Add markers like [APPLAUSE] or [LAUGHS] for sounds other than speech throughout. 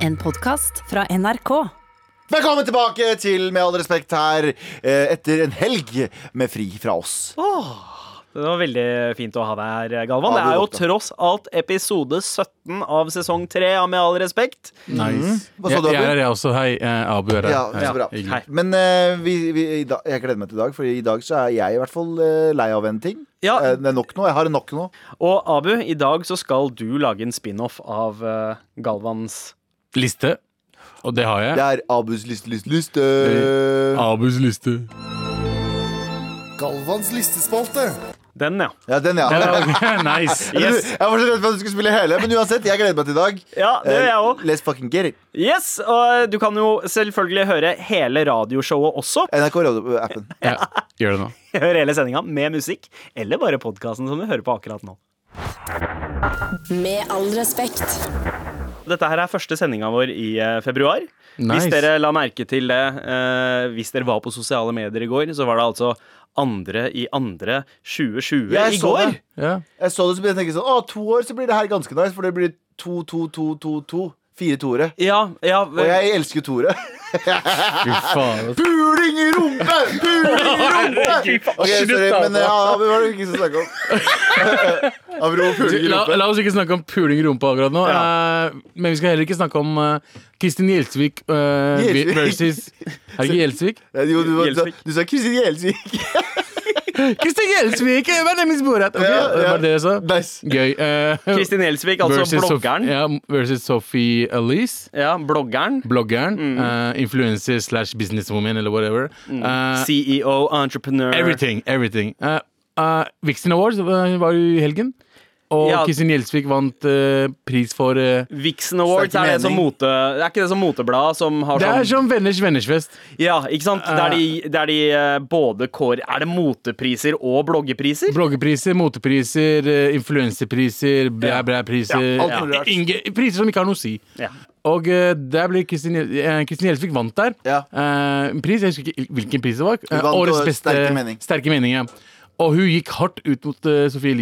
En podkast fra NRK. Velkommen tilbake til Med all respekt her eh, etter en helg med fri fra oss. Det var veldig fint å ha deg her, Galvan. Ja, Det er jo tross alt episode 17 av sesong 3 av Med all respekt. Nice. Hva sa Jeg, jeg er her også. Hei, eh, Abu er her. Ja, Hei. så bra. Men eh, vi, vi, i dag, jeg gleder meg til i dag, for i dag så er jeg i hvert fall eh, lei av en ting. Ja. Eh, det er nok nå. Jeg har nok nå. Og Abu, i dag så skal du lage en spin-off av eh, Galvans Liste. Og det har jeg. Det er Abus liste, liste, liste. Abus liste. Galvans listespalte. Den, ja. Ja, den, ja. Ja, [LAUGHS] [LAUGHS] nice. Yes. jeg var så redd for at du skulle spille hele, men uansett, jeg gleder meg til i dag. Ja, det gjør jeg òg. Eh, Let's fucking get it. Yes, og du kan jo selvfølgelig høre hele radioshowet også. NRK Radio-appen. Ja, gjør det nå. [LAUGHS] Hør hele sendinga med musikk, eller bare podkasten som du hører på akkurat nå. Med all respekt. Dette her er første sendinga vår i februar. februar. Hvis dere la merke til det eh, Hvis dere var på sosiale medier i går, så var det altså andre i andre 2020 Jeg i går. det. Ja. Jeg så det, så begynte jeg å tenke sånn Å, to år, så blir det her ganske nice, for det blir to, to, to, to, to. Fire toere. Ja, ja Og jeg elsker Tore. toere. Puling i rumpe! Puling i rumpe! Ok, sorry, men ja, det var det ikke skal snakke om? [LAUGHS] Apropos puling i La, rumpe. la oss ikke snakke om puling i rumpa akkurat nå. eh, men vi skal heller ikke snakke om eh, Kristin Gjelsvik eh, Gjelsvik. versus Er det ikke Gjelsvik? Jo, du, du, Gjelsvik. du sa Kristin Gjelsvik. [LAUGHS] Kristin Gjelsvik! My name is Borat. Ok, Ja, ja. Var det jeg sa? Nice. Gøy. Kristin uh, Gjelsvik, altså versus Sof- ja, versus Sophie Elise. Ja, bloggeren. Bloggeren. Mm. Uh, influencer slash businesswoman eller whatever. Uh, CEO, entrepreneur. everything. everything uh, uh, Vixen Awards uh, var jo i helgen. Og Ja. Kristin Gjelsvik vant uh, pris for uh, Vixen Awards er det som mote er ikke det som motebladet som har Det er sånn som Venners vennersfest. Ja, ikke sant? Der de, der de uh, både kår Er det motepriser og bloggepriser? Bloggepriser, motepriser, uh, influensepriser, blæ, blæ, priser. Ja. Inge, priser som ikke har noe å si. Ja. Og uh, der ble Kristin Gjel- Gjelsvik vant der. Ja. Eh, en pris, Jeg husker ikke hvilken pris det var. Årets beste sterke mening. Sterke mening, ja. Og hun gikk hardt ut mot uh, Sophie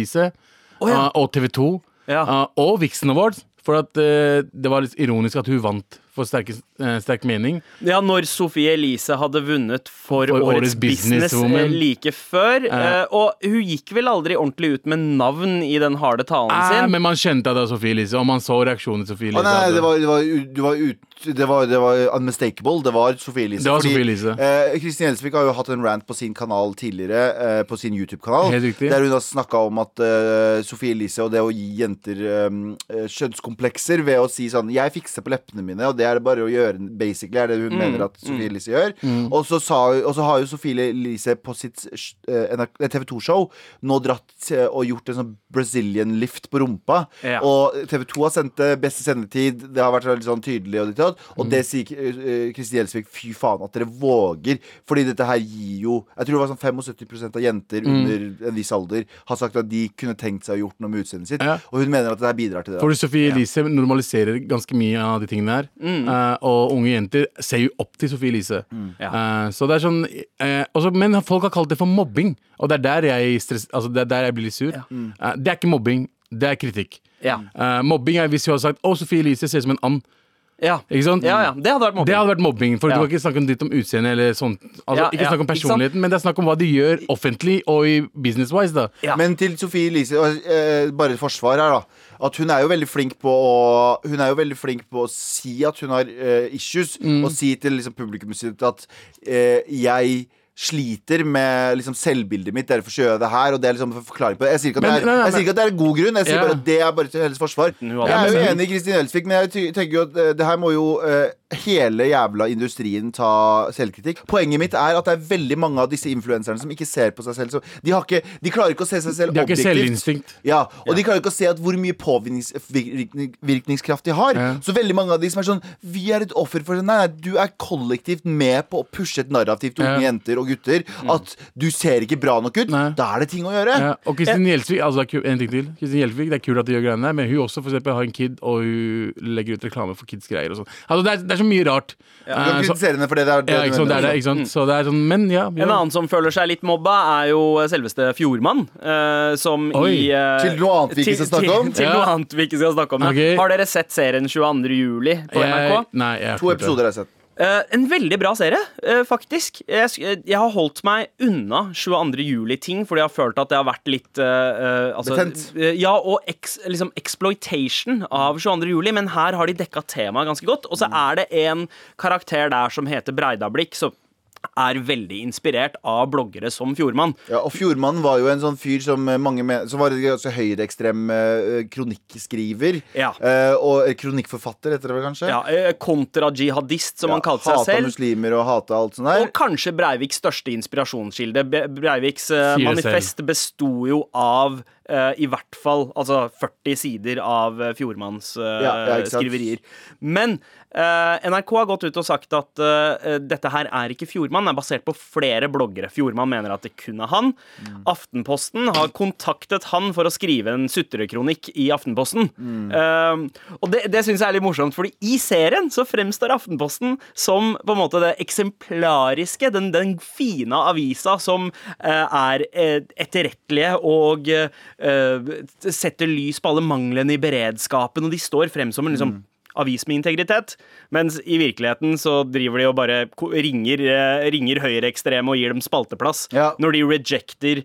Elise ja. uh, og TV 2 Ja. og Vixen Awards. For at uh, det var litt ironisk at hun vant for sterke, uh, sterk mening. Ja, når Sofie Elise hadde vunnet for, For Årets Årets Business Businesswoman. eh, like før. Ja. eh, Og hun gikk vel aldri ordentlig ut med navn i den harde talen Eh, sin. men man skjønte at det var Sophie Elise, og man så reaksjonen til Sophie Elise. Elise. nei, det var, det var, du var ut, det var, det var unmistakable. Det var Sofie Elise. Det var fordi, Sophie Elise. eh, Kristin Gjelsvik har jo hatt en rant på sin kanal tidligere, eh, på sin YouTube-kanal, der hun har snakka om at eh, Sofie Elise og det å gi jenter eh, kjønnskomplekser ved å si sånn 'Jeg fikser på leppene mine', og det er det bare å gjøre, basically, er det hun mener at Sofie Elise gjør. Og, så sa, og så har jo Sofie Elise på sitt uh, TV 2-show nå dratt eh, og gjort en sånn Brazilian lift på rumpa. Ja. Og TV 2 har sendt det beste sendetid. Det har vært veldig sånn tydelig. Og, ditt og, Mm. det sier uh, Kristin Gjelsvik fy faen at dere våger. Fordi dette her gir jo Jeg tror det var sånn 75% av jenter Mm. under en viss alder har sagt at de kunne tenkt seg å gjort noe med utseendet sitt. Ja. Og hun mener at det her bidrar til det. For Sophie Elise normaliserer ganske mye av de tingene her. Mm. Eh, og unge jenter ser jo opp til Sophie Elise. Ja. Uh, så det er sånn uh, også, Men folk har kalt det for mobbing, og det er der jeg, stress, altså, det er der jeg blir litt sur. Eh, det er ikke mobbing, det er kritikk. Ja. Eh, mobbing er hvis hun har sagt 'Å, Sophie Elise ser ut som en and'. Ja. Ikke sant? ja, ja. Det hadde vært Det mobbing. hadde vært mobbing, for Ja. du kan ikke snakke om dritt om utseende eller sånt. Altså, Ja, ikke snakk om ikke personligheten, men det er snakk om hva de gjør offentlig og i business-wise, da. Ja. Men til Sofie Elise, eh, bare et forsvar her, da. At hun er jo veldig flink på å Hun er jo veldig flink på å si at hun har uh, issues, Mm. og si til liksom, publikummet sitt at uh, jeg sliter med liksom, selvbildet mitt, derfor gjør jeg det her. Og det er liksom en forklaring på det. Jeg sier ikke at, Men- det, er, nei, nei, jeg sier ikke at det er en god grunn, jeg sier Ja. bare at det er bare til hennes forsvar. Jeg er jo enig i Kristin Elsvik, men jeg tenker jo at eh, det her må jo eh, hele jævla industrien ta selvkritikk. Poenget mitt er at det er veldig mange av disse influenserne som ikke ser på seg selv De, har ikke, de klarer ikke å se seg selv De har ikke selvinstinkt. Ja, og de klarer ikke å se at hvor mye påvirkningskraft de har. Ja. Så veldig mange av de som er sånn Vi er et offer for det. Nei, nei, du er kollektivt med på å pushe et narrativ til unge Ja. jenter og gutter. At du ser ikke bra nok ut. Nei. Da er det ting å gjøre. Ja, og Kristin Gjelsvik, altså en ting til Kristin Gjelsvik, Det er kult at de gjør greiene der, men hun også for eksempel har en kid, og hun legger ut reklame for kids-greier. og sånn Altså det, er, det er er så mye rart. Du kan Eh, kritisere henne for det. det er, ja, ikke sant, det er det, ikke sant? Så det er sånn, men ja. En annen som føler seg litt mobba, er jo selveste Fjordmann. Uh, som Oi. i uh, Til noe annet vi ikke skal snakke om? [LAUGHS] Til, til Ja. noe annet vi ikke skal snakke om. ja. Ok. Har dere sett serien 22. juli på Jeg, NRK? nei, jeg har To episoder har jeg sett. Eh, en veldig bra serie, eh, faktisk. Jeg, jeg har holdt meg unna 22. juli-ting, fordi jeg har følt at det har vært litt eh, altså, Betent. Ja, og ex, liksom exploitation av 22. juli, men her har de dekka temaet ganske godt. Og så er det en karakter der som heter Breidablikk, som er veldig inspirert av bloggere som Fjordmann. Ja, og Fjordmann var jo en sånn fyr som eh, mange men Som var en ganske høyreekstrem eh, kronikkskriver. Ja. Eh, og kronikkforfatter, heter det vel kanskje? Ja, eh, Kontra-jihadist, som han kalte seg hata selv. muslimer og hata alt sånt der. Og kanskje Breiviks største inspirasjonskilde. Breiviks eh, manifest besto jo av eh, i hvert fall altså 40 sider av uh, Fjordmanns uh, Ja, ja, skriverier. Men eh, NRK har gått ut og sagt at eh, dette her er ikke Fjordmann, det er basert på flere bloggere. Fjordmann mener at det kun er han. Mm. Aftenposten har kontaktet han for å skrive en sutrekronikk i Aftenposten. Mm. Eh, og det, det syns jeg er litt morsomt, fordi i serien så fremstår Aftenposten som på en måte det eksemplariske, den, den fine avisa som eh, er eh, etterrettelige og eh, setter lys på alle manglene i beredskapen, og de står frem som en liksom avis med integritet, mens i virkeligheten så driver de og bare ringer, eh, ringer høyreekstreme og gir dem spalteplass Ja. når de rejecter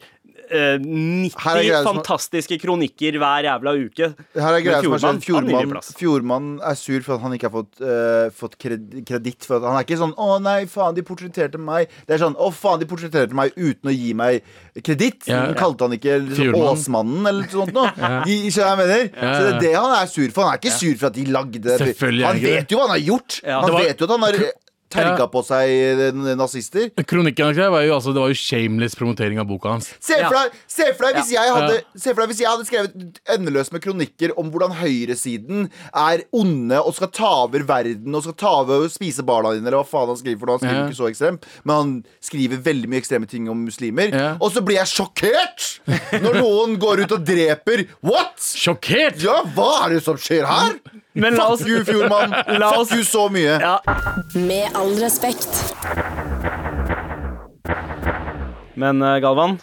eh, 90 er greia som- fantastiske kronikker hver jævla uke. Her er greia som er sånn, Fjordmann, Fjordmann, er sur for at han ikke har fått, uh, fått kreditt. For at han er ikke sånn 'Å nei, faen, de portretterte meg'. Det er sånn 'Å faen, de portretterte meg uten å gi meg kreditt'. Ja. ja. Kalte han ikke liksom, Åsmannen eller noe sånt noe. [LAUGHS] I- du hva jeg mener? Så det er det han er sur for. Han er ikke sur for at de lagde. Selvfølgelig Han han vet jo hva han har gjort. Ja, han var- vet jo at han har terga Ja. på seg eh, nazister. Kronikken var jo, altså, det var jo shameless promotering av boka hans. Se for Ja. deg, se for deg, hvis, jeg hadde, se for deg hvis jeg hadde skrevet endeløst med kronikker om hvordan høyresiden er onde og skal ta over verden og skal ta over og spise barna dine, eller hva faen han skriver for noe. Han skriver Ja. ikke så ekstremt, men han skriver veldig mye ekstreme ting om muslimer. Ja. Og så blir jeg sjokkert når noen går ut og dreper. What?! Sjokkert! Ja, hva er det som skjer her? Men la oss, Fuck you, Fjordmann. [LAUGHS] La oss- Fuck you så mye. ja, Med all respekt. men eh, Galvan,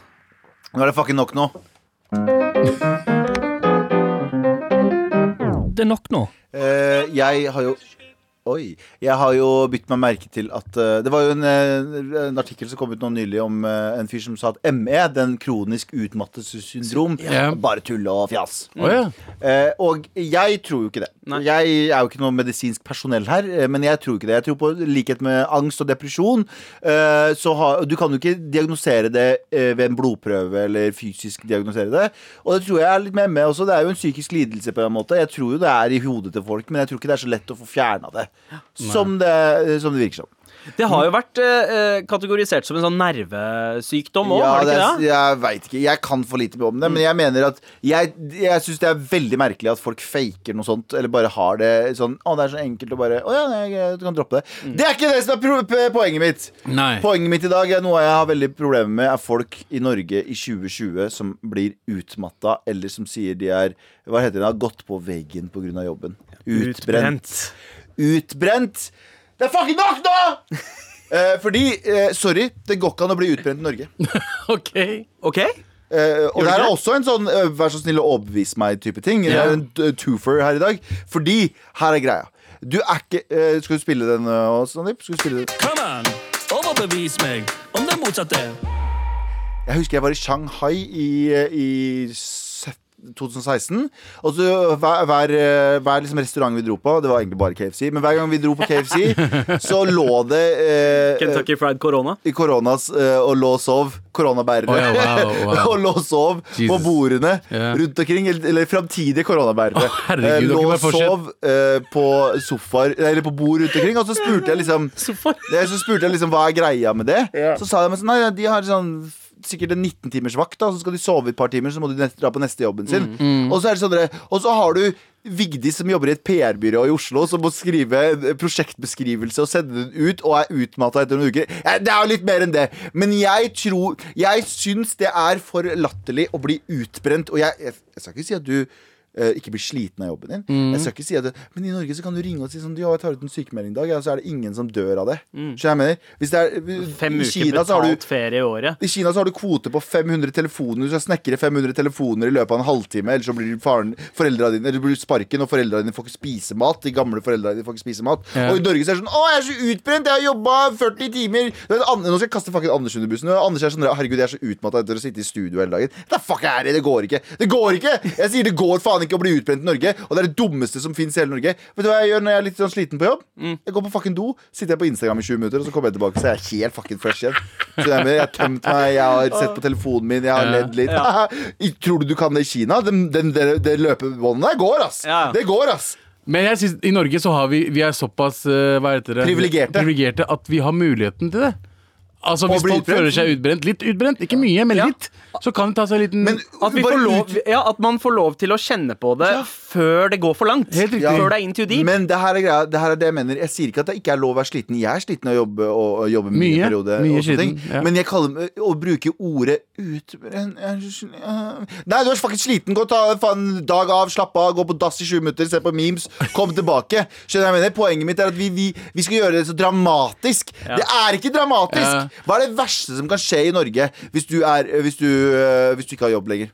Nå er det fucking nok nå. Det er nok nå. Eh, jeg har jo Oi. Jeg har jo bitt meg merke til at uh, Det var jo en, eh, en artikkel som kom ut nå nylig om uh, en fyr som sa at ME, den kronisk utmattelsessyndrom, Ja. bare tull og fjas. Å ja. uh, og jeg tror jo ikke det. Nei. Jeg er jo ikke noe medisinsk personell her, men jeg tror ikke det. Jeg tror på likhet med angst og depresjon. eh, så har, du kan jo ikke diagnosere det ved en blodprøve eller fysisk diagnosere det. Og det tror jeg er litt med ME også. Det er jo en psykisk lidelse på en måte. Jeg tror jo det er i hodet til folk, men jeg tror ikke det er så lett å få fjerna det. Som det, som det virker som. det har jo vært eh, kategorisert som en sånn nervesykdom òg, Ja, har det ikke det? jeg veit ikke. Jeg kan for lite om det. Men jeg mener at Jeg, jeg syns det er veldig merkelig at folk faker noe sånt. Eller bare har det sånn Å, det er så enkelt å bare Å ja, jeg- du kan droppe det. Det er ikke det som er poenget mitt. Nei. Poenget mitt i dag er noe jeg har veldig problemer med, er folk i Norge i 2020 som blir utmatta, eller som sier de er Hva heter det? Har gått på veggen pga. jobben. Utbrent. Utbrent. Det er fucking nok nå! [LAUGHS] Eh, fordi, eh, sorry, det går ikke an å bli utbrent i Norge. [LAUGHS] OK. OK? Eh, og det her er også en sånn eh, vær så snill å overbevise meg-type ting. Det er en t- twofer her i dag. Fordi her er greia. Du er ikke eh, Skal du spille den, uh, Sandeep? Skal du spille den? Come on, overbevis meg om det motsatte. Jeg husker jeg var i Shanghai i, i set- 2016. Og så hver, hver, eh, hver liksom restaurant vi dro på, det var egentlig bare KFC, men hver gang vi dro på KFC, [LAUGHS] så lå det eh, Kentucky Fried Corona? i koronas eh, og lå og sov. Koronabærere. Oh, yeah, wow, wow. [LAUGHS] og lå og sov på bordene yeah. rundt omkring. Eller, eller framtidige koronabærere. Oh, herregud, Eh, lå og sov eh, på sofaer Eller på bord rundt omkring. Og så spurte jeg liksom Så spurte jeg liksom hva er greia med det. Så sa de sånn Nei, de har sånn Sikkert en 19 timers vakt, da så skal de sove et par timer, så må de dra på neste jobben sin. Mm. Og så er det sånn Og så har du Vigdis som jobber i et PR-byrå i Oslo, som må skrive prosjektbeskrivelse og sende den ut, og er utmatta etter noen uker. Det er jo litt mer enn det. Men jeg tror Jeg syns det er for latterlig å bli utbrent. Og jeg, jeg, jeg skal ikke si at du eh, ikke bli sliten av jobben din. Mm. Jeg skal ikke si at det, Men i Norge så kan du ringe og si sånn Ja, jeg tar ut en sykemelding i dag, ja, så er det ingen som dør av det. Skjønner du jeg mener? Hvis det er, Mm. Fem uker Kina betalt du ferie i året. i Kina så har du kvote på 500 telefoner. Du skal snekre 500 telefoner i løpet av en halvtime. Ellers så blir faren, foreldra dine Eller blir sparken, og foreldra dine får ikke spise mat. De gamle foreldra dine får ikke spise mat. Ja. Og i Norge så er det sånn Å, jeg er så utbrent! Jeg har jobba 40 timer! Er Nå skal jeg kaste fucking Anders under bussen. Anders er sånn Herregud, jeg er så utmatta etter å sitte i studio hele dagen. Det fuck er det? Det går ikke! Det går ikke! Jeg sier det går faen ikke å bli utbrent i Norge. Og det er det dummeste som fins i hele Norge. Vet du hva jeg gjør når jeg er litt sånn sliten på jobb? Jeg går på fucking do, sitter jeg på Instagram i 20 minutter, og så kommer jeg tilbake, så er jeg helt fucking fresh igjen. Så jeg, jeg har tømt meg, jeg har sett på telefonen min, jeg har Ja. ledd litt. Tror du du kan det i Kina? Den, den, det, det løpebåndet der går, ass! Ja. Det går, ass! Men jeg synes, i Norge så har vi Vi er såpass uh, hva heter det? Privilegerte. Privilegerte at vi har muligheten til det. Altså Hvis folk utbrent? føler seg utbrent, litt utbrent, ikke mye, men Ja. litt, så kan det ta seg en liten Men At, vi får lov, ja, at man får lov til å kjenne på det før det går for langt. Helt riktig. Før det er in too deep. Men det her, er greia, det her er det jeg mener. Jeg sier ikke at det ikke er lov å være sliten. Jeg er sliten av å jobbe, og, og jobbe mye, Mye. periode. Mye og sliten, ja. Men jeg kaller å bruke ordet utbrent øh. Nei, du er faktisk sliten. Gå ta en dag av, slapp av, gå på dass i sju minutter, se på memes, kom tilbake. Skjønner jeg jeg mener? Poenget mitt er at vi, vi, vi skal gjøre det så dramatisk. Det er ikke dramatisk! Hva er det verste som kan skje i Norge hvis du, er, hvis du, øh, hvis du ikke har jobb lenger?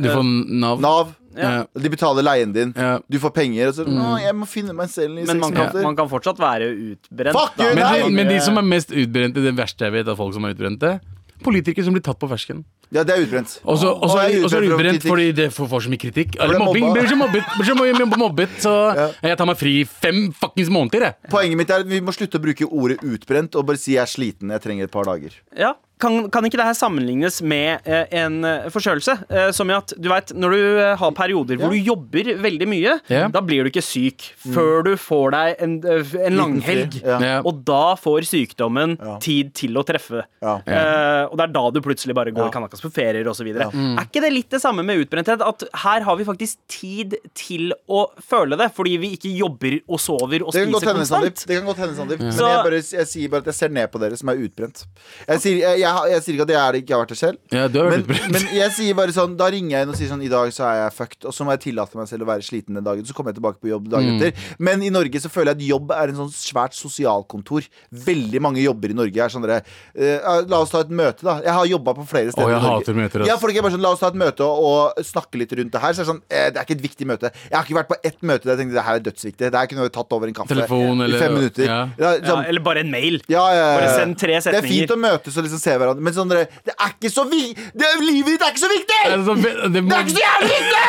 Du får Nav. Nav. Ja. De betaler leien din. Ja. Du får penger. Og så, jeg må finne meg selv i Men man kan, man kan fortsatt være utbrent. Fuck da. Men, de, men de som er mest utbrente, det verste jeg vet av folk som er utbrente, politikere som blir tatt på fersken. Ja, det er utbrent. Og så er det utbrent fordi det får, for så mye kritikk. Eller er mobbing. Blir så mobbet, blir så mye mobbet, så [LAUGHS] jeg tar meg fri fem fuckings måneder, jeg. Poenget mitt er at vi må slutte å bruke ordet utbrent og bare si jeg er sliten, jeg trenger et par dager. Ja. Kan, kan ikke det her sammenlignes med eh, en eh, forkjølelse? Eh, som i at du vet, Når du eh, har perioder hvor du jobber veldig mye, Ja. da blir du ikke syk før du får deg en, eh, en langhelg. ja. Ja. Og da får sykdommen Ja. tid til å treffe. Ja. Eh, og det er da du plutselig bare går Ja. kanakas på ferier osv. videre Er ikke det litt det samme med utbrenthet? At her har vi faktisk tid til å føle det, fordi vi ikke jobber og sover og Det kan godt spiser konstant? Det kan godt hende, Sandeep. Men jeg, bare, jeg sier bare at jeg ser ned på dere som er utbrent. Jeg sier, jeg, jeg, jeg sier ikke at jeg er, ikke har vært det selv. Ja, du har vært Men, jeg sier bare sånn Da ringer jeg inn og sier sånn I dag så er jeg fucked Og så må jeg tillate meg selv å være sliten den dagen Så kommer jeg tilbake på jobb dagen Mm. etter Men i Norge så føler jeg at jobb er en sånn svært sosialkontor Veldig mange jobber i Norge er sånn dere uh, La oss ta et møte da Jeg har jobbet på flere steder Å, jeg i Norge. hater møter. Ja, folk er bare sånn La oss ta et møte og, og snakke litt rundt det her Så er det sånn eh, Det er ikke et viktig møte Jeg har ikke vært på ett møte Der jeg tenkte det her er dødsviktig Det er ikke noe vi har tatt over en kaffe Telefon, I eller- fem minutter ja. Ja, Ja, sånn, eller bare en mail. ja, ja, ja. Bare send tre Det er fint å møtes og liksom se hverandre, men sånn det er ikke så vi det, Livet ditt er ikke så viktig! Det er så- det Det er ikke så jævlig viktig!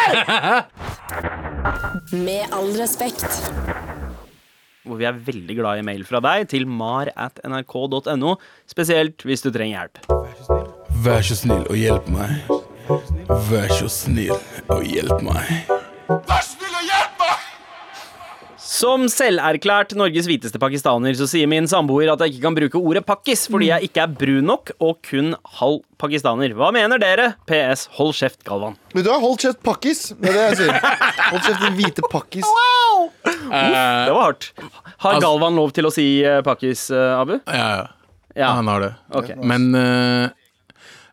[LAUGHS] Med all respekt. hvor vi er veldig glad i mail fra deg til mar at nrk.no, spesielt hvis du trenger hjelp. Vær så snill og hjelp meg. Vær så snill og hjelp meg. Vær så Som selverklært Norges hviteste pakistaner, så sier min samboer at jeg ikke kan bruke ordet pakkis fordi jeg ikke er brun nok og kun halv pakistaner. Hva mener dere? PS. Hold kjeft, Galvan. Vet du hva, hold kjeft pakkis. Det er det jeg sier. Hold kjeft din hvite pakkis. Det var hardt. Har Altså- Galvan lov til å si eh, pakkis, eh, Abu? Ja, ja. Ja. Han har det. Okay. Men eh,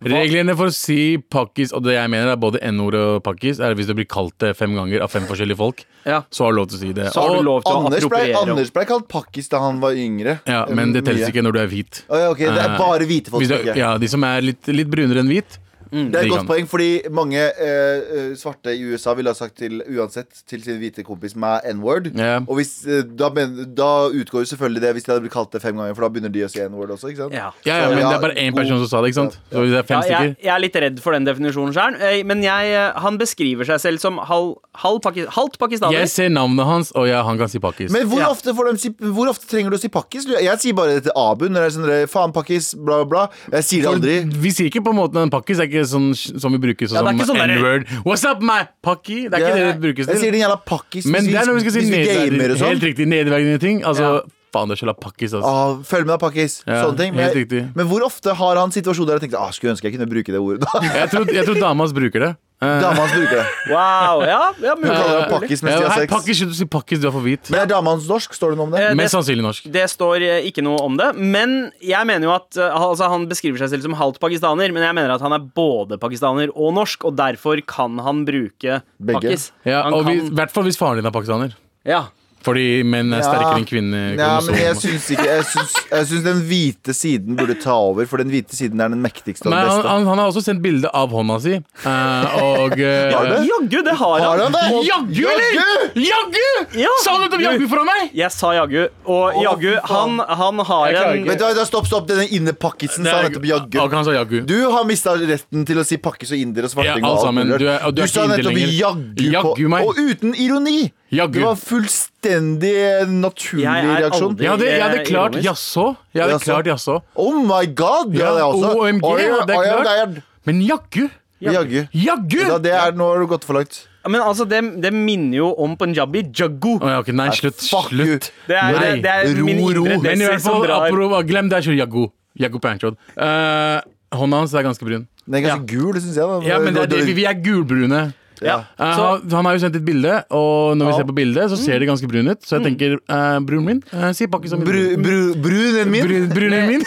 reglene for å si pakkis, og det jeg mener er både n-ord og pakkis, er at hvis du blir kalt det fem ganger av fem forskjellige folk, Ja. så har du lov til å si det. Så har du lov til å Anders ble. Anders ble kalt pakkis da han var yngre. Ja, men det teller ikke når du er hvit. Okay, Det er Eh, bare hvite folk som ikke ja, de som er litt, litt brunere enn hvit. Det er et godt poeng, fordi mange eh, eh, svarte i USA ville ha sagt til uansett til sin hvite kompis med n-word. Yeah. Og hvis, eh, da, men, da utgår jo selvfølgelig det hvis de hadde blitt kalt det fem ganger, for da begynner de å si n-word også. ikke sant? Ja. Ja, ja, men ja, det er bare én person som sa det, ikke sant? Så det er fem Ja, jeg, jeg er litt redd for den definisjonen sjøl, men jeg, eh, han beskriver seg selv som halv, halv pakis, halvt pakistaner. Jeg ser navnet hans, og ja, han kan si pakkis. Men hvor, Ja. ofte får de si, hvor ofte trenger du å si pakkis? Jeg sier bare det til Abu når jeg er sånn Faen, pakkis, bla, bla. Jeg sier det aldri. Vi sier ikke på en måte en pakkis, er ikke sånn som vi bruker sånn Ja, det er ikke som sånn n-word. What's up, my pucky? Det er ikke det det brukes Jeg sier den din jævla pucky Men det er når vi skal si nedverdigende, sånn. nedverdigende ting. Altså, faen, det er så la pakkis, altså. Ah, følg med deg, pakkis. Ja, Sånne ting. Men, jeg, men hvor ofte har han situasjoner der jeg tenkte ah, skulle ønske jeg kunne bruke det ordet da? Jeg tror, jeg tror dama hans bruker det. Eh, [LAUGHS] Dama hans bruker det. Wow, ja, ja Hun kaller det pakkis mens de har hei, sex. pakkis, du sier pakkis, du er for hvit. Men er dama hans norsk? Står det noe om det? Eh, Mest sannsynlig norsk. Det står eh, ikke noe om det. Men jeg mener jo at eh, altså, Han beskriver seg selv som halvt pakistaner, men jeg mener at han er både pakistaner og norsk, og derfor kan han bruke Begge. pakkis. Ja, han og kan, hvis- I hvert fall hvis faren din er pakistaner. ja. Fordi menn er Ja. sterkere enn kvinner. Ja, men jeg syns ikke Jeg syns, jeg syns den hvite siden burde ta over, for den hvite siden er den mektigste og Nei, den han, beste. han, han har også sendt bilde av hånda si. eh, og [LAUGHS] eh, Har du? Jaggu, det har Har han! han det? Jaggu, eller? Jaggu! Ja. Sa du nettopp jaggu foran meg? Jeg sa jaggu, og jaggu, han, han har Jeg klarer en ikke. Vet du hva, da Stopp, stopp. Denne innepakkisen sa nettopp jaggu. Ok, han sa jaggu. Du har mista retten til å si pakkis og inder og Ja, svarting. alt og alt sammen. mulig. Du er- og du er sa ikke nettopp lenger. jaggu, Jaggu på, meg. og uten ironi. Jaggu. Det var fullstendig naturlig Jeg er reaksjon. aldri- Jeg hadde, jeg hadde Eh, klart ironisk. jaså. Jeg hadde Jaså. klart jaså. Oh my god! Det er også. OMG, Oi, det er oi, klart. det er- Men jaggu! Jaggu. Jaggu! Ja, det er, nå har du gått for langt. Men altså, det, det minner jo om punjabi. Jaggu. Å, ja, ok, nei, slutt. fuck you. slutt. Det er, Nei. det, er min Ro, ro. indre Men i Desi hvert som fall, drar. apropos, glem det, kjør jaggu. Jaggu Panchod. Uh, hånda hans er ganske brun. Den er ganske gul, syns jeg. Da. Ja, men det er det, vi, vi er gulbrune. Ja. Eh, Så, han, han har jo sendt et bilde, og når vi ser på bildet, så ser det ganske brun ut. Så jeg tenker, uh, broren min, uh, si Pakistan. Bru, bru, brunen min. Brun, brunen min.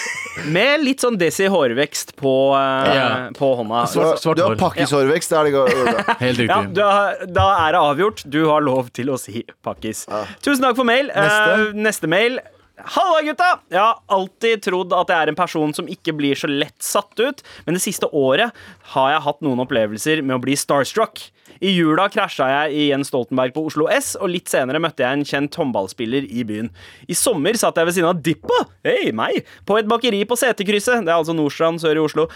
med litt sånn Desi hårvekst på, eh, Ja. på hånda. Du har- Svart- svart du har hår. pakkishårvekst. Det er det ga- [LAUGHS] Helt riktig. Ja, da, da er det avgjort. Du har lov til å si pakkis. Tusen takk for mail. Neste. Eh, neste mail. Halla, gutta! Jeg har alltid trodd at jeg er en person som ikke blir så lett satt ut, men det siste året har jeg hatt noen opplevelser med å bli starstruck. I jula krasja jeg i Jens Stoltenberg på Oslo S, og litt senere møtte jeg en kjent håndballspiller i byen. I sommer satt jeg ved siden av Dippa, hei, meg, på et bakeri på Seterkrysset. Det er altså Nordstrand sør i Oslo.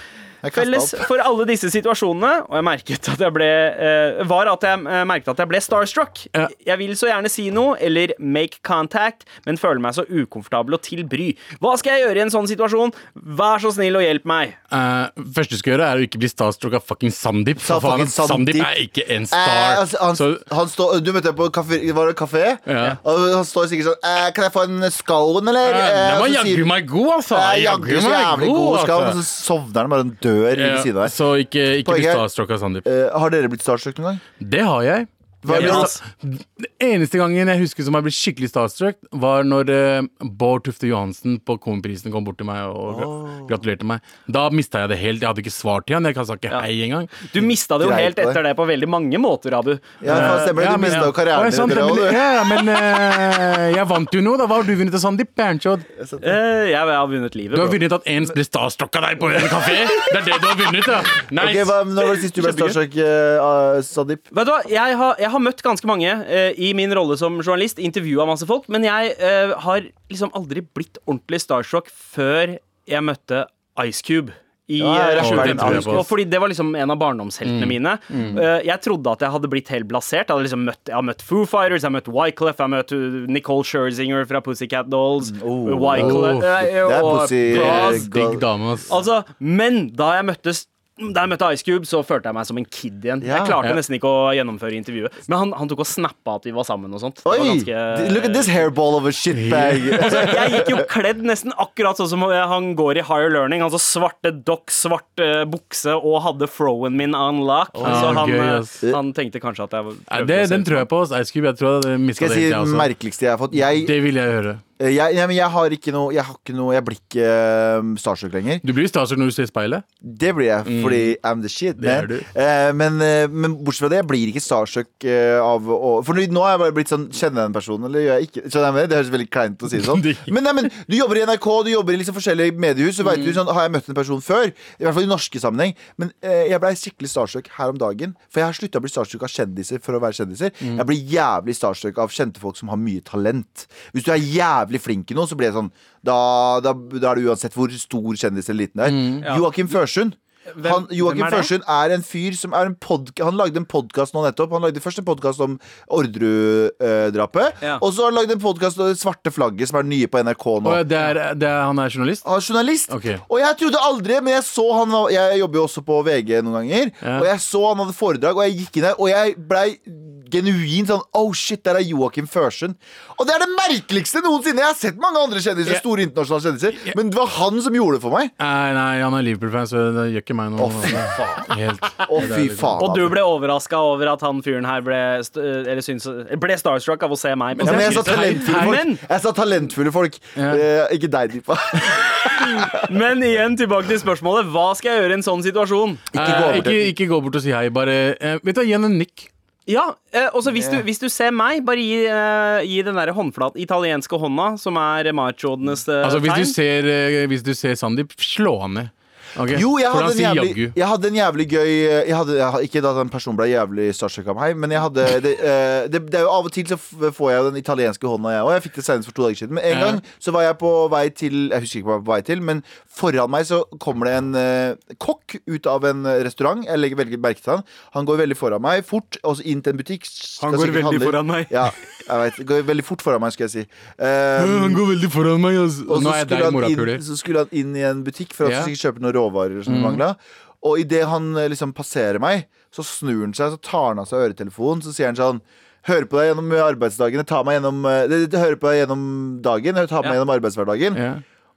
Felles for alle disse situasjonene, og jeg merket at jeg ble, uh, var at jeg uh, merket at jeg ble starstruck. Ja. Jeg vil så gjerne si noe, eller make contact, men føler meg så ukomfortabel og til bry. Hva skal jeg gjøre i en sånn situasjon? Vær så snill og hjelp meg. Uh, første du skal gjøre, er å ikke bli starstruck av fucking Sandeep. Sa fucking Sandeep. Sandeep er ikke en star. altså, han, Så, han stå, du møtte på kafé, var det kafé? Ja. Og han står sikkert sånn Kan jeg få en skål, eller? Uh, den var jaggu meg god, altså. Jaggu jævlig god altså. så sovner han bare og dør ved siden av deg. så ikke, ikke bli starstruck av Sandeep. Eh, har dere blitt starstruck noen gang? Det har jeg. Ble Ja. Den eneste gangen jeg husker som jeg ble skikkelig starstruck, var når eh, Bård Tufte Johansen på Komiprisen kom bort til meg og gra- gratulerte meg. Da mista jeg det helt. Jeg hadde ikke svart til han. Jeg sa ikke hei engang. Du mista det jo Greit helt etter det på veldig mange måter, Abu. Ja, stemmer det. Du mista jo karrieren ja, din òg, ja, men eh, jeg vant jo noe. Da Hva har du vunnet av Sandeep Bernchod. Jeg, uh, jeg har vunnet livet. Du har bro. vunnet at en ble starstruck av deg på en kafé? Det er det du har vunnet, ja. Nice. Ok, hva, Når var det sist du ble starstruck, uh, Sandeep? Vet du hva, jeg har, jeg har møtt ganske mange eh, i min rolle som journalist, intervjua masse folk, men jeg eh, har liksom aldri blitt ordentlig starstruck før jeg møtte Ice Cube. I, Ja, jeg eh, jeg ass. Og fordi det var liksom en av barndomsheltene mine. Eh, jeg trodde at jeg hadde blitt helt blasert. Jeg, liksom møtt, jeg har møtt Foo Fighters, jeg har møtt Wyclef, jeg har møtt uh, Nicole Scherzinger fra Pussycat Dolls. Oh. Wyclef, Oh. eh, Det er pussy, eh, Digg dame. Altså, men da jeg møttes da jeg møtte Ice Cube, så følte jeg meg som en kid igjen. Ja. jeg klarte Ja. nesten ikke å gjennomføre intervjuet. Men han, han tok og snappa at vi var sammen og sånt. Oi! ganske- Look at this hairball of a shitbag. [LAUGHS] Altså, jeg gikk jo [LAUGHS] kledd nesten akkurat sånn som han går i Higher Learning. Altså svarte dock, svart uh, bukse og hadde froen min on lock. så han, gøy, eh, han tenkte kanskje at jeg det, den tror jeg på. ass. Ice Cube. Jeg tror jeg Skal jeg si det merkeligste jeg har fått? Jeg, Det vil jeg høre. Eh, jeg, jeg, men jeg har ikke noe Jeg har ikke noe Jeg blir ikke uh, starstruck lenger. Du blir starstruck når du ser speilet. Det blir jeg, fordi I'm the shit, Mm. Man. du. Eh, men, uh, men bortsett fra det, jeg blir ikke starstruck uh, av å For nå har jeg bare blitt sånn Kjenner jeg den personen, eller gjør jeg ikke? Skjønner jeg det? høres veldig kleint å si det sånn. [LAUGHS] Men, nei, men du jobber i NRK, du jobber i liksom forskjellige mediehus, så vet Mm. du sånn Har jeg møtt en person før? I hvert fall i norske sammenheng. Men jeg blei skikkelig starstruck her om dagen. For jeg har slutta å bli starstruck av kjendiser for å være kjendiser. Mm. Jeg blir jævlig starstruck av kjente folk som har mye talent. Hvis du er jævlig flink i noe, så blir det sånn Da, da, da er det uansett hvor stor kjendis eller liten det er. Mm. Joakim Førsund. Han, Joakim hvem er det? Førsund er en fyr som er en Han lagde en podkast nå nettopp. Han lagde først en podkast om Orderud-drapet. Ja. Og så har han lagd en podkast om Det svarte flagget, som er nye på NRK nå. Og det er, det er, han er journalist? Han er journalist. Okay. Og jeg trodde aldri, men jeg så han Jeg jobber jo også på VG noen ganger. Ja. Og jeg så han hadde foredrag, og jeg gikk inn der, og jeg blei genuint sånn Oh shit, der er Joakim Førsund. Og det er det merkeligste noensinne! Jeg har sett mange andre kjendiser, yeah. store internasjonale kjendiser, men det var han som gjorde det for meg. Nei, nei, han er Liverpool-fan, så det gjør ikke ikke meg nå. Å, fy faen. [LAUGHS] Helt. Å, fy faen. Og du ble overraska over at han fyren her ble, st eller syns, ble starstruck av å se meg. Ja, men jeg sa talentfulle folk. Jeg sa talentfulle folk. Ja. Eh, ikke deg, Dipa. [LAUGHS] Men igjen tilbake til spørsmålet. Hva skal jeg gjøre i en sånn situasjon? Ikke gå Eh, ikke, ikke gå bort og si hei. Bare eh, Vet du gi henne en nikk. Ja, eh, også hvis, du, hvis du ser meg, bare gi, eh, gi den der håndflat, italienske hånda, som er machodenes eh, Altså, hvis tegn. du ser, eh, hvis du ser Sandeep, slå han ned. Ok? Jo, jeg hadde, en jævlig, jeg hadde en jævlig gøy jeg hadde, jeg, Ikke da den personen ble jævlig starstruck av meg, men jeg hadde [LAUGHS] det, eh, det, det er jo Av og til så får jeg jo den italienske hånda, jeg òg. Jeg fikk det senest for to dager siden. Men en gang så var jeg på vei til Jeg husker ikke hva jeg var på vei til, men foran meg så kommer det en eh, kokk ut av en eh, restaurant. Jeg legger veldig merke til han. Han går veldig foran meg, fort, og så inn til en butikk. skal Han går sikkert veldig handle. foran meg. Ja, jeg vet, Går veldig fort foran meg, skal jeg si. Eh, Han går veldig foran meg. Altså. og Nå er jeg skulle, deg, han morapuler. så skulle han inn i en butikk for å Ja. sikkert kjøpe noen råvarer som mangla. Og idet han eh, liksom passerer meg, så snur han seg, så tar han av seg øretelefonen, så sier han sånn Hører på deg gjennom arbeidsdagen. Ta meg gjennom, eh, det, det, hører på deg gjennom dagen. Ta meg Ja. gjennom arbeidshverdagen. Ja,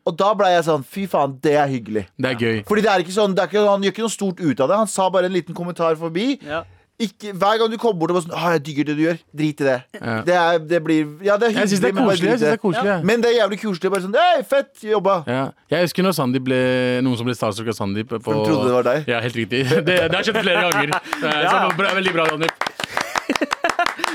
Og da ble jeg sånn Fy faen, det er hyggelig. det er gøy. Fordi det er ikke sånn, det er ikke, Han gjør ikke noe stort ut av det. Han sa bare en liten kommentar forbi. Ja. Ikke, hver gang du kommer bort og bare sånn Å, jeg digger det du gjør. Drit i det. Ja. Det, er, det blir Ja, det er Jeg syns det hyggelig, er men bare koselig. Jeg drit i synes det er koselig ja. Men det er jævlig koselig. Bare sånn Hei, fett jobba. Ja. Jeg husker når Sandeep ble noen som ble starstruck av Sandeep. På, de trodde det var deg? Ja, helt riktig. [LAUGHS] Det, det har skjedd flere ganger. [LAUGHS] Eh, Så det bra, veldig bra, Sandeep.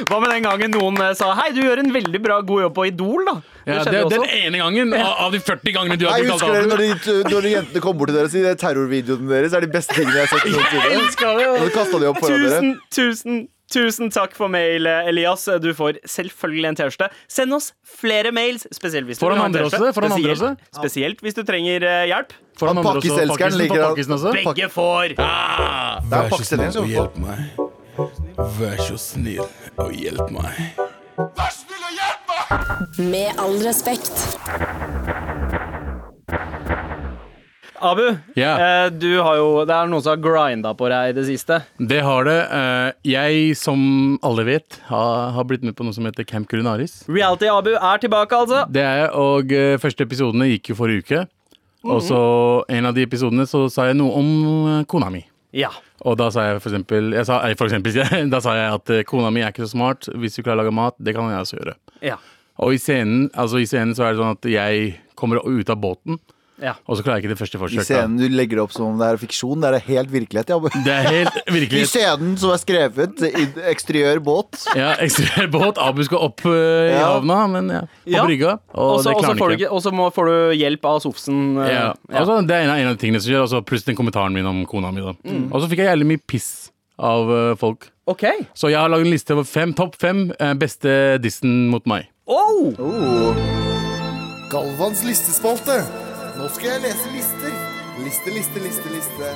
Hva med den gangen noen eh, sa Hei, du gjør en veldig bra god jobb på Idol, da? Ja, skjedde det, jo den ene gangen av, av de 40 gangene du har Jeg husker dere når, de, når de jentene kom bort til dere og sier det er terrorvideoene deres er de beste tingene jeg har sett noensinne. elsker det, Og så kastet de opp foran dere. Tusen, tusen, tusen takk for mail, eh, Elias. Du får selvfølgelig en T-skjorte. Send oss flere mails, spesielt hvis du Foran andre også, for spesielt, andre også. Spesielt hvis du trenger eh, hjelp. Foran andre også. at- pakkisen også. Begge får. Vær så snill som får. meg. Vær så snill og hjelp meg. Med all respekt. Abu, yeah. eh, du har jo, det er noen som har grinda på deg i det siste. Det har det. Eh, Jeg, som alle vet, har, har blitt med på noe som heter Camp Culinaris. Reality-Abu er tilbake, altså. Det er jeg, og eh, første episodene gikk jo forrige uke. Og så en av de episodene så sa jeg noe om eh, kona mi. Ja. Og da sa jeg for eksempel, jeg sa, for eksempel [LAUGHS] Da sa jeg at eh, kona mi er ikke så smart. Hvis du klarer å lage mat, det kan jeg også gjøre. Ja. Og i scenen, altså i scenen så er det sånn at jeg kommer ut av båten, ja. og så klarer jeg ikke det første forsøket. I scenen du legger det opp som om det er fiksjon. Det er helt virkelighet. Ja. Det er helt [LAUGHS] I scenen som er skrevet i eksteriør båt. Ja, eksteriør båt. Abu skal opp uh, i Ja. havna, men ja, på Ja. brygga. Og også, det klarer han ikke. og så får du hjelp av Sofsen. Uh, Ja. Altså, det er en av, en av de tingene som skjer, altså, pluss den kommentaren min om kona mi. Mm. Og så fikk jeg jævlig mye piss av uh, folk. Okay. Så jeg har laget en liste over fem, topp fem beste dissen mot meg. Oh! Galvans listespalte. Nå skal jeg lese lister. Liste, liste, liste, liste.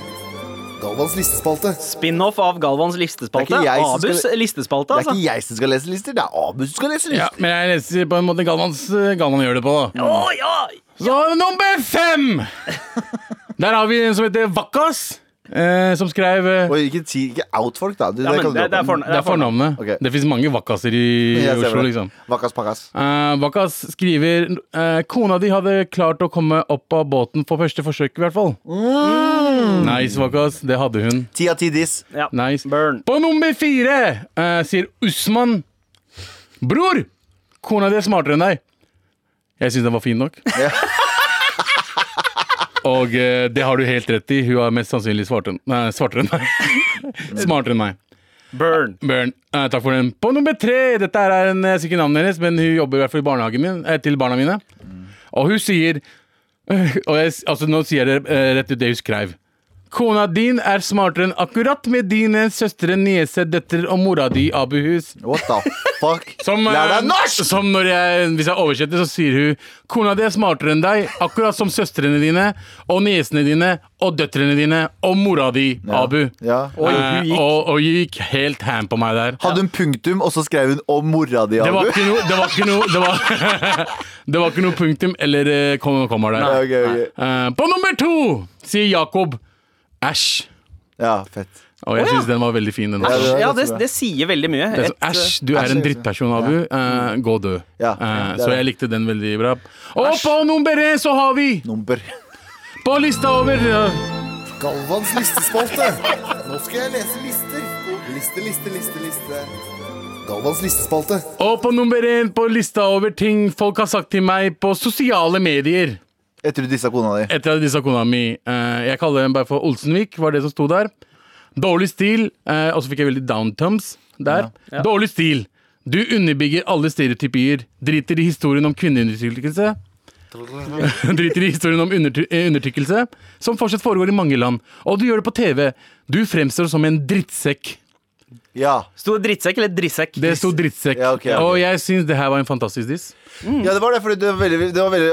Galvans listespalte. Spin-off av Galvans listespalte. Abus skal- listespalte, Det er altså. ikke jeg som skal lese lister, det er Abus som skal lese lister. Ja, men jeg leser på en måte Galvans eh, Galvan gjør det på, da. Å ja! Så nummer fem! [LAUGHS] Der har vi en som heter Vakkas. Eh, som skrev eh, Og ikke, si- ikke out folk, da. Du, ja det men kan du det, det er droppe. Det er fornavnet. Ok. Det fins mange Vakkaser i Jeg ser Oslo, det. liksom. Vakkas pakkas. Eh, Vakkas skriver eh, Kona di hadde klart å komme opp av båten på første forsøk, i hvert fall. Nice, Vakkas. Det hadde hun. Ti av ti diss. ja. Nice. Burn. På nummer fire eh, sier Usman Bror! Kona di er smartere enn deg. Jeg syns den var fin nok. Og eh, det har du helt rett i. Hun er mest sannsynlig svartere, nei, svartere enn meg. [LAUGHS] Smartere enn meg. Burn. Burn. Eh, takk for den. På nummer tre! Dette her er en, jeg husker ikke navnet hennes, men hun jobber i hvert fall i barnehagen min, eh, til barna mine. Og hun sier [LAUGHS] Og jeg, altså, nå sier jeg det eh, rett ut det hun skrev. Kona din er smartere enn akkurat med dine søstre, niese, døtre og mora di, Abuhus. What the fuck? [LAUGHS] Som, Lær eh, deg norsk! Som når jeg, hvis jeg oversetter, så sier hun Kona di er smartere enn deg, akkurat som søstrene dine og niesene dine og døtrene dine og mora di, Abu. Ja. Oi, hun Eh, gikk. og, og gikk helt ham på meg der. Hadde hun punktum, og så skrev hun 'og mora di, Det var Abu? ikke noe Det var ikke noe, det var, [LAUGHS] det var ikke noe punktum eller kommer kom, der. Nei, okay, ok. Eh, på nummer to sier Jakob æsj. Ja, fett. Og jeg oh, ja. syns den var veldig fin. Den Ja, det Ja, det, det sier veldig mye. Æsj, Et, Æsj, eh, du er en drittperson, Abu. Eh, gå død. Ja, uh, så jeg likte den veldig bra. Og på nummer én så har vi Nummer. på lista over uh... Galvans listespalte. Nå skal jeg lese lister. Liste, liste, liste, liste. Galvans listespalte. Og på nummer én på lista over ting folk har sagt til meg på sosiale medier. Etter du dissa kona di. Etter at dissa kona mi eh, Jeg kaller den bare for Olsenvik, var det som sto der. Dårlig stil, eh, og så fikk jeg veldig downtums der. Ja. Dårlig stil. Du underbygger alle stereotypier. Driter i historien om kvinneundertrykkelse. [LAUGHS] Driter i historien om undertry eh, undertrykkelse, som fortsatt foregår i mange land. Og du gjør det på TV. Du fremstår som en drittsekk. Ja. Sto det drittsekk eller drissekk? Det sto drittsekk. Ja, ok, ok. Og jeg syns det her var en fantastisk diss. Ja, det var det, for det var veldig, det var veldig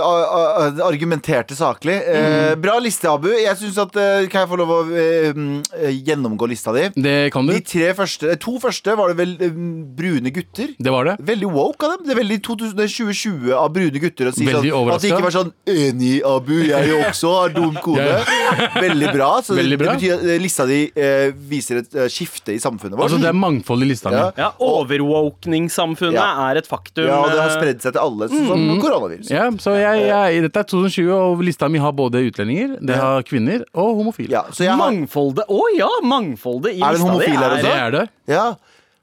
argumenterte saklig. Eh, bra liste, Abu. Jeg synes at eh, Kan jeg få lov å eh, mm, eh, gjennomgå lista di? Det kan du. De tre første, eh, to første var det vel eh, brune gutter. Det var det. Veldig woke av dem. Det er veldig 2000 det er 2020 av brune gutter å si Veldig sånn, at de ikke var sånn Enig, Abu, jeg også har dum kone. [LAUGHS] Veldig bra. Så Veldig bra. det betyr at lista di viser et skifte i samfunnet vårt. Altså, det er mangfold i lista mi. Ja. Ja, Overwokening-samfunnet Ja. er et faktum. ja, og det har spredd seg til alle, sånn som koronavirus. Ja, så jeg, jeg, dette er 2020, og lista mi har både utlendinger, det har kvinner og homofile. Ja, så har, Mangfoldet Å ja, mangfoldet i lista Er det en homofil her er også? Det er det. ja.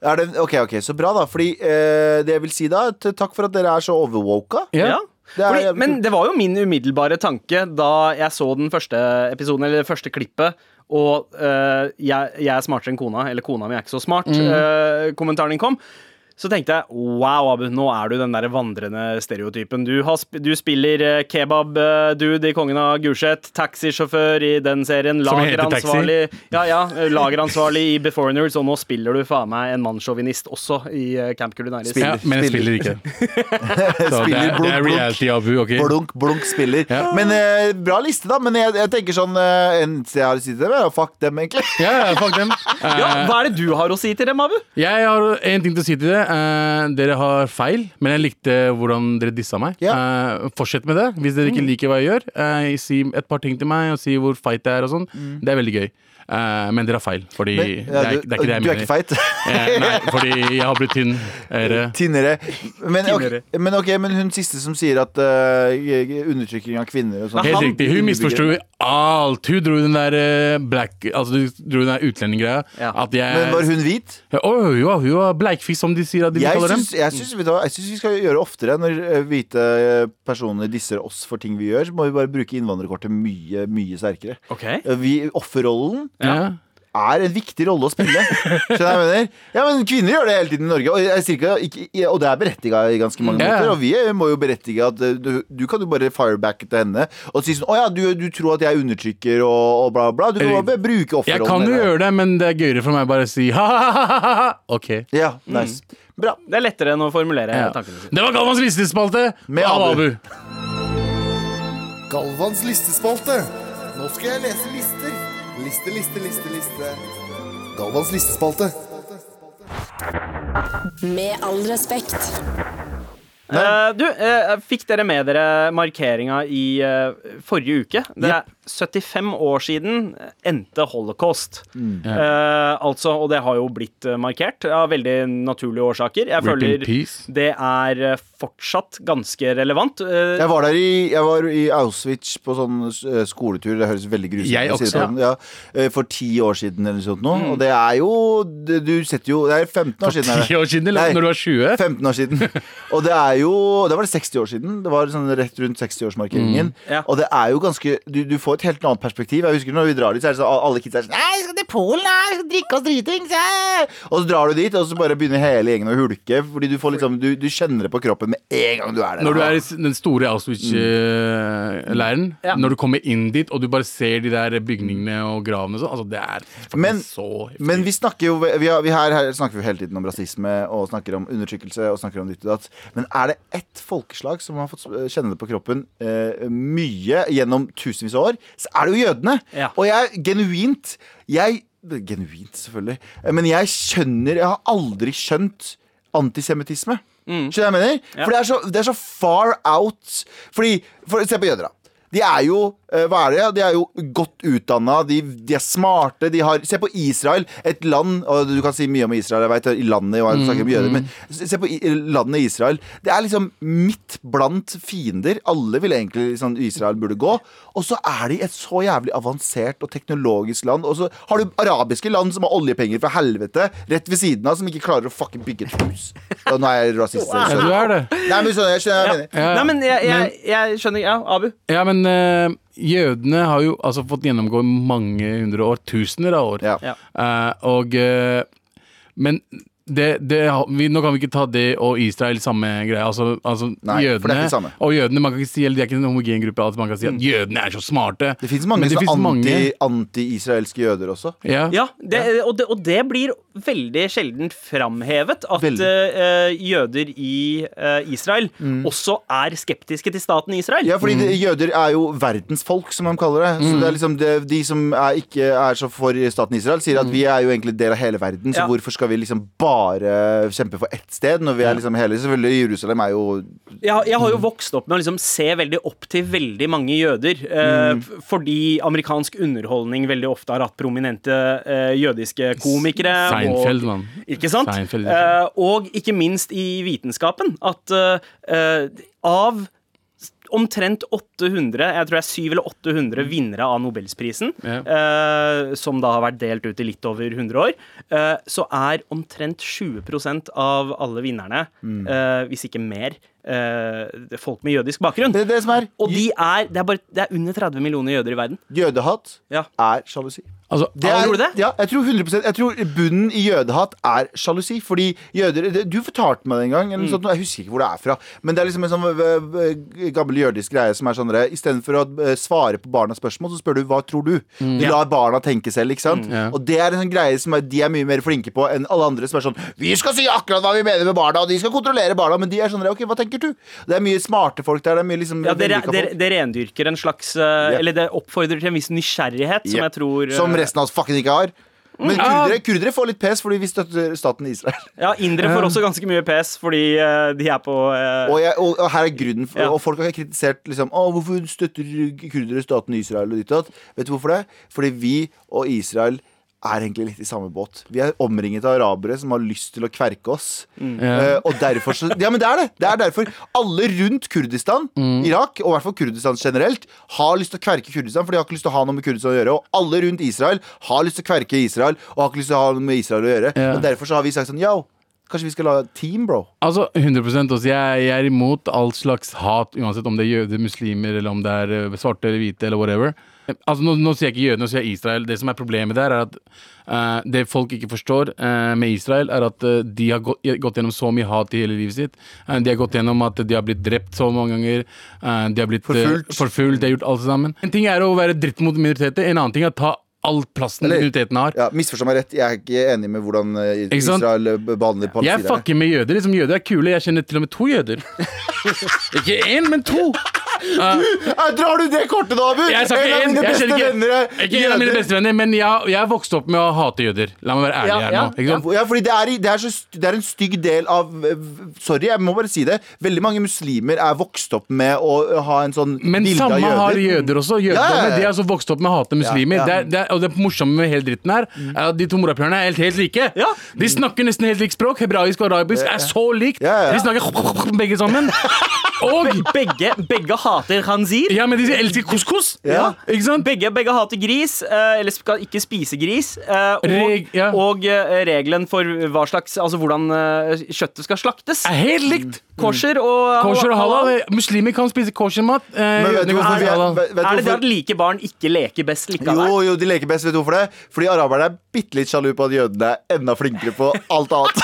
Det, ok, ok, så bra da Fordi eh, det jeg vil si da Takk for at dere er så overwoka Ja. Ja. Det er Fordi, men det var jo min umiddelbare tanke da jeg så den første episoden, eller det første klippet, og eh, jeg, jeg er smartere enn kona, eller kona mi er ikke så smart, Mm. eh, kommentaren din kom. Så tenkte jeg wow, Abu, nå er du den der vandrende stereotypen. Du, har, sp- du spiller eh, kebab-dude i Kongen av Gulset, taxisjåfør i den serien, Som heter Taxi. lageransvarlig Ja, ja, eh, lageransvarlig i Beforeigners, og nå spiller du faen meg en mannssjåvinist også i eh, Camp Culinaris. Spiller. Ja, men jeg spiller ikke. [LAUGHS] Så det, er, det er blunk, blunk. reality-abu, OK? Blunk, blunk spiller Ja. Men eh, bra liste da Men jeg, jeg tenker sånn eh, En jeg har å si til dem er, Fuck dem egentlig Ja, ja, fuck dem. Ja, Eh, hva er det du har å si til dem, Abu? Jeg har en ting til å si til det. Eh, dere har feil, men jeg likte hvordan dere dissa meg. Ja. Eh, fortsett med det. Hvis dere ikke liker hva jeg gjør, eh, si et par ting til meg og si hvor feit jeg er og sånn. Det er veldig gøy. Eh, men dere har feil, fordi Men, det, ja, er, du, det er ikke det jeg du er ikke feit Eh, nei, fordi jeg har blitt tynnere. [LAUGHS] Tynnere. Men, ok, men okay, men hun siste som sier at uh, Undertrykking av kvinner og sånn Helt riktig. Hun misforsto alt. Hun dro den der eh, black Altså du dro den der utlendingsgreia. Ja. Men var hun hvit? Å, hun var- hun var bleikfisk, som de sier at de Jeg kaller dem. jeg, syns, du jeg syns vi skal gjøre oftere Når hvite personer disser oss for ting vi gjør Så må vi bare bruke innvandrerkortet mye, mye sterkere Ok Eh, vi, Offerrollen Ja. er en viktig rolle å spille Skjønner jeg mener? Ja, men kvinner gjør det hele tiden i Norge Og, jeg sier ikke, og det er berettiget i ganske mange Ja. måter Og vi må jo berettige at eh, du, du kan jo bare fireback til henne Og si sånn, åja, du, du tror at jeg undertrykker og, og bla bla Du kan bare bruke Jeg kan jo gjøre det, men det er gøyere for meg bare å si ha-ha-ha. OK. Ja, nice Bra Det er lettere enn å formulere Ja. tankene sine. Det var Galvans listespalte Med Abu. Abu. Galvans listespalte. Nå skal jeg lese lister. Liste, liste, liste, liste. Galvans listespalte. Med all respekt. Eh, du, eh, fikk dere med dere markeringa i eh, forrige uke? Det er 75 år siden endte holocaust. Mm. Uh, altså, og det har jo blitt eh, markert av veldig naturlige årsaker. Jeg Rip føler det er eh, fortsatt ganske relevant. Uh, Jeg var der i, jeg var i Auschwitz på sånn skoletur. Det høres veldig grusomt ut. Sånn, Ja, eh, for ti år siden eller noe sånt nå. Og det er jo Du setter jo Det er 15 år siden. For det. Ti år siden, eller Nei. når du var 20? 15 år siden. [LAUGHS] Og det er jo Da var det 60 år siden. Det var sånn rett rundt 60-årsmarkeringen. Ja. Og det er jo ganske du, du får et helt annet perspektiv. Jeg husker når vi drar dit, så er det sånn alle kids er sånn Nei, vi skal til Polen, nei, skal drikke oss dritings! eh!» Og så drar du dit, og så bare begynner hele gjengen å hulke. Fordi du får liksom Du, du kjenner det på kroppen med en gang du er der. Når du er i den store Auschwitz-leiren, Ja. når du kommer inn dit og du bare ser de der bygningene og gravene og sånn, altså det er faktisk Men- så heftig. Men vi snakker jo vi har, vi her, her snakker vi hele tiden om rasisme og snakker om undertrykkelse og snakker om ditt og datt. Men er det ett folkeslag som har fått eh, kjenne det på kroppen eh, mye gjennom tusenvis av år, så er det jo jødene. Ja. Og jeg genuint Jeg Genuint, selvfølgelig. Eh, Men jeg skjønner Jeg har aldri skjønt antisemittisme. Skjønner du hva jeg mener? Ja. For det er, så, det er så far out. Fordi, for, Se på jøder, da. De er jo eh, hva er det? De er jo godt utdanna, de, de er smarte. De har, se på Israel, et land Og du kan si mye om Israel, jeg vet, i landet og jeg snakker om jøder, men se se på i- landet Israel. Det er liksom midt blant fiender. Alle vil egentlig liksom, Israel burde gå. Og så er de et så jævlig avansert og teknologisk land. Og så har du arabiske land som har oljepenger fra helvete rett ved siden av, som ikke klarer å fucking bygge et hus. Og nå er jeg rasist. Ja, du er det. Nei, men skjønner, jeg skjønner hva jeg mener. Ja. Nei, men jeg, jeg, jeg skjønner Ja, Abu. Ja, men eh, jødene har jo altså fått gjennomgå mange hundre år, tusener av år. Ja. Ja. Eh, og eh, Men det, det, vi, nå kan vi ikke ta det og Israel samme greie. Altså, altså Nei, jødene samme. og jødene Man kan ikke si eller De er ikke en homogen gruppe. Altså, man kan si at jødene er så smarte. Det fins mange anti-israelske anti- jøder også. Ja. Ja, det, og, det, og det blir veldig sjelden framhevet at eh, jøder i uh, Israel også er skeptiske til staten Israel. Ja, fordi det, jøder er jo verdensfolk, som de kaller det. Så det er liksom det, De som er, ikke er så for staten Israel, sier at vi er jo egentlig del av hele verden, så Ja. hvorfor skal vi liksom bare kjempe for ett sted, når vi er liksom hele Selvfølgelig, Jerusalem er jo jeg, jeg har jo vokst opp med å liksom se veldig opp til veldig mange jøder. uh, Fordi amerikansk underholdning veldig ofte har hatt prominente jødiske komikere. Seinfeld, mann. ikke sant? Seinfeld, Eh, og ikke minst i vitenskapen. At eh, eh, av omtrent 800, jeg tror det er 700 eller 800 vinnere av Nobelsprisen, Ja. eh, som da har vært delt ut i litt over 100 år, eh, så er omtrent 20% av alle vinnerne, eh, hvis ikke mer, folk med jødisk bakgrunn. Det er det som er. Og de er, det er, bare, det er under 30 millioner jøder i verden. Jødehat Ja. er sjalusi. Altså, Det er, det? Ja, jeg tror 100% Jeg tror bunnen i jødehat er sjalusi. Fordi jøder det, Du fortalte meg det en gang. Eller noe sånt, jeg husker ikke hvor det er fra. Men det er liksom en sånn gammel jødisk greie som er sånn Istedenfor å øh, svare på barnas spørsmål, så spør du hva tror du. Du lar barna tenke selv. ikke sant? Ja. Og det er en sånn greie som er, de er mye mer flinke på enn alle andre som er sånn Vi skal si akkurat hva vi mener med barna, og de skal kontrollere barna. Men de er sånn OK, hva tenker du? Det er mye smarte folk der. Det er mye liksom Ja, det, vellykka det, det rendyrker en slags yeah. Eller det oppfordrer til en viss nysgjerrighet, som yeah. jeg tror eh, Som resten av oss fucking ikke har. Men kurdere, kurdere får litt pes fordi vi støtter staten Israel. Ja, indere får også ganske mye pes fordi eh, de er på uh, Og, jeg, og, og her er grunnen for, Ja. Og folk har kritisert liksom Å, hvorfor støtter kurdere staten Israel og ditt og datt? Vet du hvorfor det? Fordi vi og Israel er egentlig litt i samme båt. Vi er omringet av arabere som har lyst til å kverke oss. Eh, og derfor så Ja, men det er det! Det er derfor alle rundt Kurdistan, Irak, og i hvert fall Kurdistan generelt, har lyst til å kverke Kurdistan, for de har ikke lyst til å ha noe med Kurdistan å gjøre. Og alle rundt Israel har lyst til å kverke Israel, og har ikke lyst til å ha noe med Israel å gjøre. Yeah. Og derfor så har vi sagt sånn Yo, kanskje vi skal lage et team, bro? Altså 100 også. Jeg, jeg er imot all slags hat, uansett om det er jøder, muslimer, eller om det er eh, svarte eller hvite, eller whatever. Altså Nå, nå sier jeg ikke jødene, nå sier jeg Israel. Det som er problemet der, er at uh, det folk ikke forstår uh, med Israel, er at uh, de har gått, gått gjennom så mye hat i hele livet sitt. De har gått gjennom at de har blitt drept så mange ganger. de har blitt Forfulgt. forfulgt. De har gjort alt sammen. En ting er å være dritt mot minoriteter, en annen ting er å ta all plassen Eller- minoriteten har. Ja, Misforstå meg rett, jeg er ikke enig med hvordan eh? Israel behandler behandler Jeg palestinerne. fucker med jøder. liksom Jøder er kule. Jeg kjenner til og med to jøder. [LAUGHS] ikke én, men to. Drar du det kortet da, Abu? Jeg en av mine beste venner er ikke en av mine beste venner, men jeg, jeg vokste vokst opp med å hate jøder. La meg være ærlig her ja, nå. Ikke sant? Ja, fordi det er, det, er så, det er en stygg del av Sorry, jeg må bare si det. Veldig mange muslimer er vokst opp med å ha en sånn Men bilde av samme jøder. har jøder også. jødene Ja. De har altså vokst opp med å hate muslimer. Det er, det er, og det morsomme med hele dritten her er at de to morapulerne er helt, helt like. Ja. De snakker nesten helt likt språk. Hebraisk og arabisk er så likt. De snakker [LAUGHS] begge sammen. [LAUGHS] Og [LAUGHS] begge, begge hater khanzir. Ja, men de elsker couscous. Ja. Ikke sant? Begge, begge hater gris, eh, eller skal ikke spise gris. eh, og Reg- ja. og eh, regelen for hva slags Altså hvordan eh, kjøttet skal slaktes. Er helt likt. Kosher og Kosher og halal. Muslimer kan spise koshermat. Eh, Men vet jødene kan hvorfor spise vi er, vet, vet Er det det hvorfor? at like barn ikke leker best likevel? Jo, jo, de leker best. Vet du hvorfor det? Fordi araberne er bitte litt sjalu på at jødene er enda flinkere på alt annet.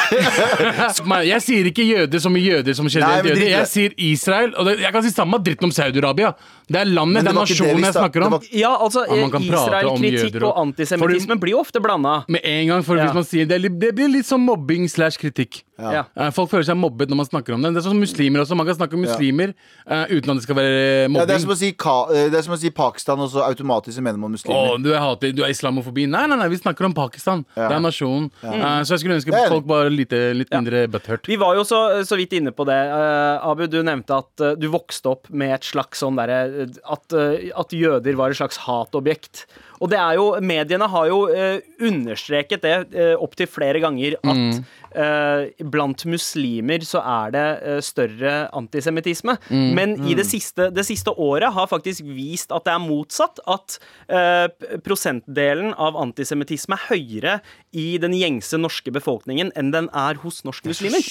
[LAUGHS] Men Jeg sier ikke jøder som i jøder som Nei, generelt men jøder. drit i Jeg sier sier Israel. Og det, jeg kan si samme dritten om Saudi-Arabia. Det er landet, det det er nasjonen jeg snakker om. var- Ja, altså, Ja, man kan prate om Israel-kritikk og antisemittisme blir jo ofte blanda. Med en gang, for Ja. hvis man sier det, det blir litt som mobbing slash kritikk. Ja. Eh, Folk føler seg mobbet når man snakker om det. Det er sånn som muslimer også. Man kan snakke om muslimer eh, uten at det skal være Ja, det, er mobbing. som å si ka, eh, det er som å si Pakistan, og så automatisk så mener man muslimer. Å, du er hater, du er islamofobi. Nei, nei, nei, vi snakker om Pakistan. Ja. Det er nasjonen. Eh, så jeg skulle ønske Det er folk var litt, litt mindre butthurt. Vi var jo så, så vidt inne på det. Eh, Abu, du nevnte at eh, du vokste opp med et slags sånn derre eh, at, eh, at jøder var et slags hatobjekt. Og det er jo Mediene har jo uh, understreket det uh, opptil flere ganger at eh, blant muslimer så er det eh, større antisemittisme. Men i det siste, det siste året har faktisk vist at det er motsatt. At eh, prosentdelen av antisemittisme er høyere i den gjengse norske befolkningen enn den er hos norske muslimer.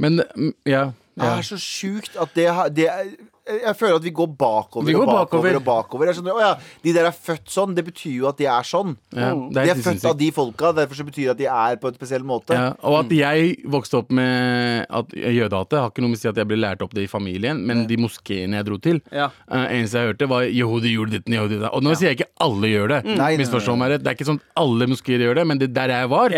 Men ja, ja. Det er så sjukt at det, har- det er, Jeg føler at vi går bakover Vi går og bakover, bakover. og bakover. Jeg skjønner, å ja, de der er født sånn. Det betyr jo at de er sånn. Ja, De er født sinnssykt. av de folka, derfor så betyr det at de er på en spesiell måte. Ja, og at jeg vokste opp med at jødehatet har ikke noe med å si at jeg ble lært opp det i familien, men de moskeene jeg dro til, Ja. eh, eneste jeg hørte, var jehudi gjorde ditten, jehudi. Og nå sier jeg ikke alle gjør det. Nei, Misforstå meg rett. Det er ikke sånn at alle moskeer gjør det, men det der jeg var,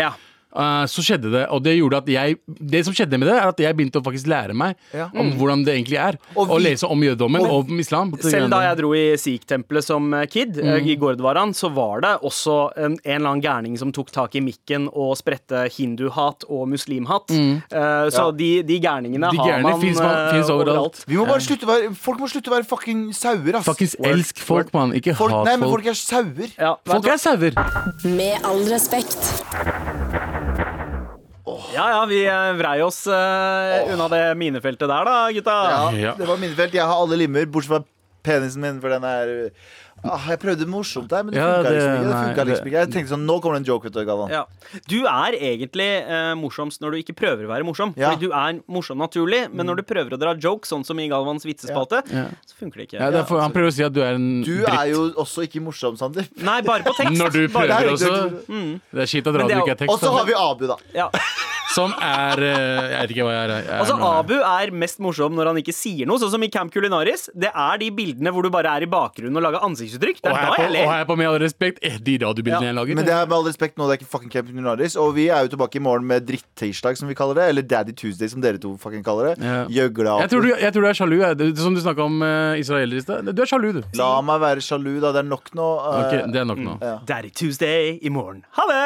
Eh, så skjedde det. Og det gjorde at jeg Det som skjedde med det, er at jeg begynte å faktisk lære meg Ja. om hvordan det egentlig er. Og vi, å lese om jødedommen og om islam. Selv da jeg dro i Sikh-tempelet som eh, kid, eh, Mm. i Gordwaran, så var det også en, en eller annen gærning som tok tak i mikken og spredte hinduhat og muslimhat. Uh, så Ja. de, de gærningene Mm. De har man finnes man- finnes overalt. Vi må bare slutte å være Folk må slutte å være fucking sauer, ass. Fuckings elsk folk, mann. Ikke Folk, hat nei, men folk. folk er sauer. Ja, Folk er sauer. Med all respekt. Ja, ja, vi eh, vrei oss uh, unna det minefeltet der, da, gutta. Ja. Det var minefelt. Jeg har alle limmer, bortsett fra penisen min, for den er ah, Jeg prøvde morsomt der, men det Ja, funka det- liksom ikke. Det nei, liksom ikke. Jeg tenkte sånn, Nå kommer det en joke, Ut, du, Galvan. Ja. Du er egentlig eh, morsomst når du ikke prøver å være morsom. Ja. Fordi du er morsom naturlig, men når du prøver å dra joke, sånn som i Galvans vitsespalte, Ja. så funker det ikke. Ja, det er for, han prøver å si at du er en Du dritt. er jo også ikke morsom, Sander. Nei, bare på tekst. Når du prøver det- også. Mm. Det er kjipt at radio ikke er tekst. Og så har vi Abu, da. Ja. [LAUGHS] Som er eh, Jeg vet ikke hva jeg er. Jeg er Altså, Abu er mest morsom når han ikke sier noe, sånn som i Camp Culinaris. Det er de bildene hvor du bare er i bakgrunnen og lager ansiktsuttrykk. Det og er da på, jeg og ler. her på Med all respekt, eh, de radiobildene Ja, jeg lager. Men det er med all respekt nå, det er ikke fucking Camp Culinaris. Og vi er jo tilbake i morgen med Dritt-tirsdag, som vi kaller det. Eller Daddy Tuesday, som dere to fucking kaller det. Ja. Gjøgla. jeg, tror du, jeg tror du er sjalu. Jeg. Det- Som du snakka om uh, israelere i stad. Du er sjalu, du. La meg være sjalu, da. Det er nok nå. Uh, okay, Det er nok nå. Daddy Tuesday i morgen. Ha det!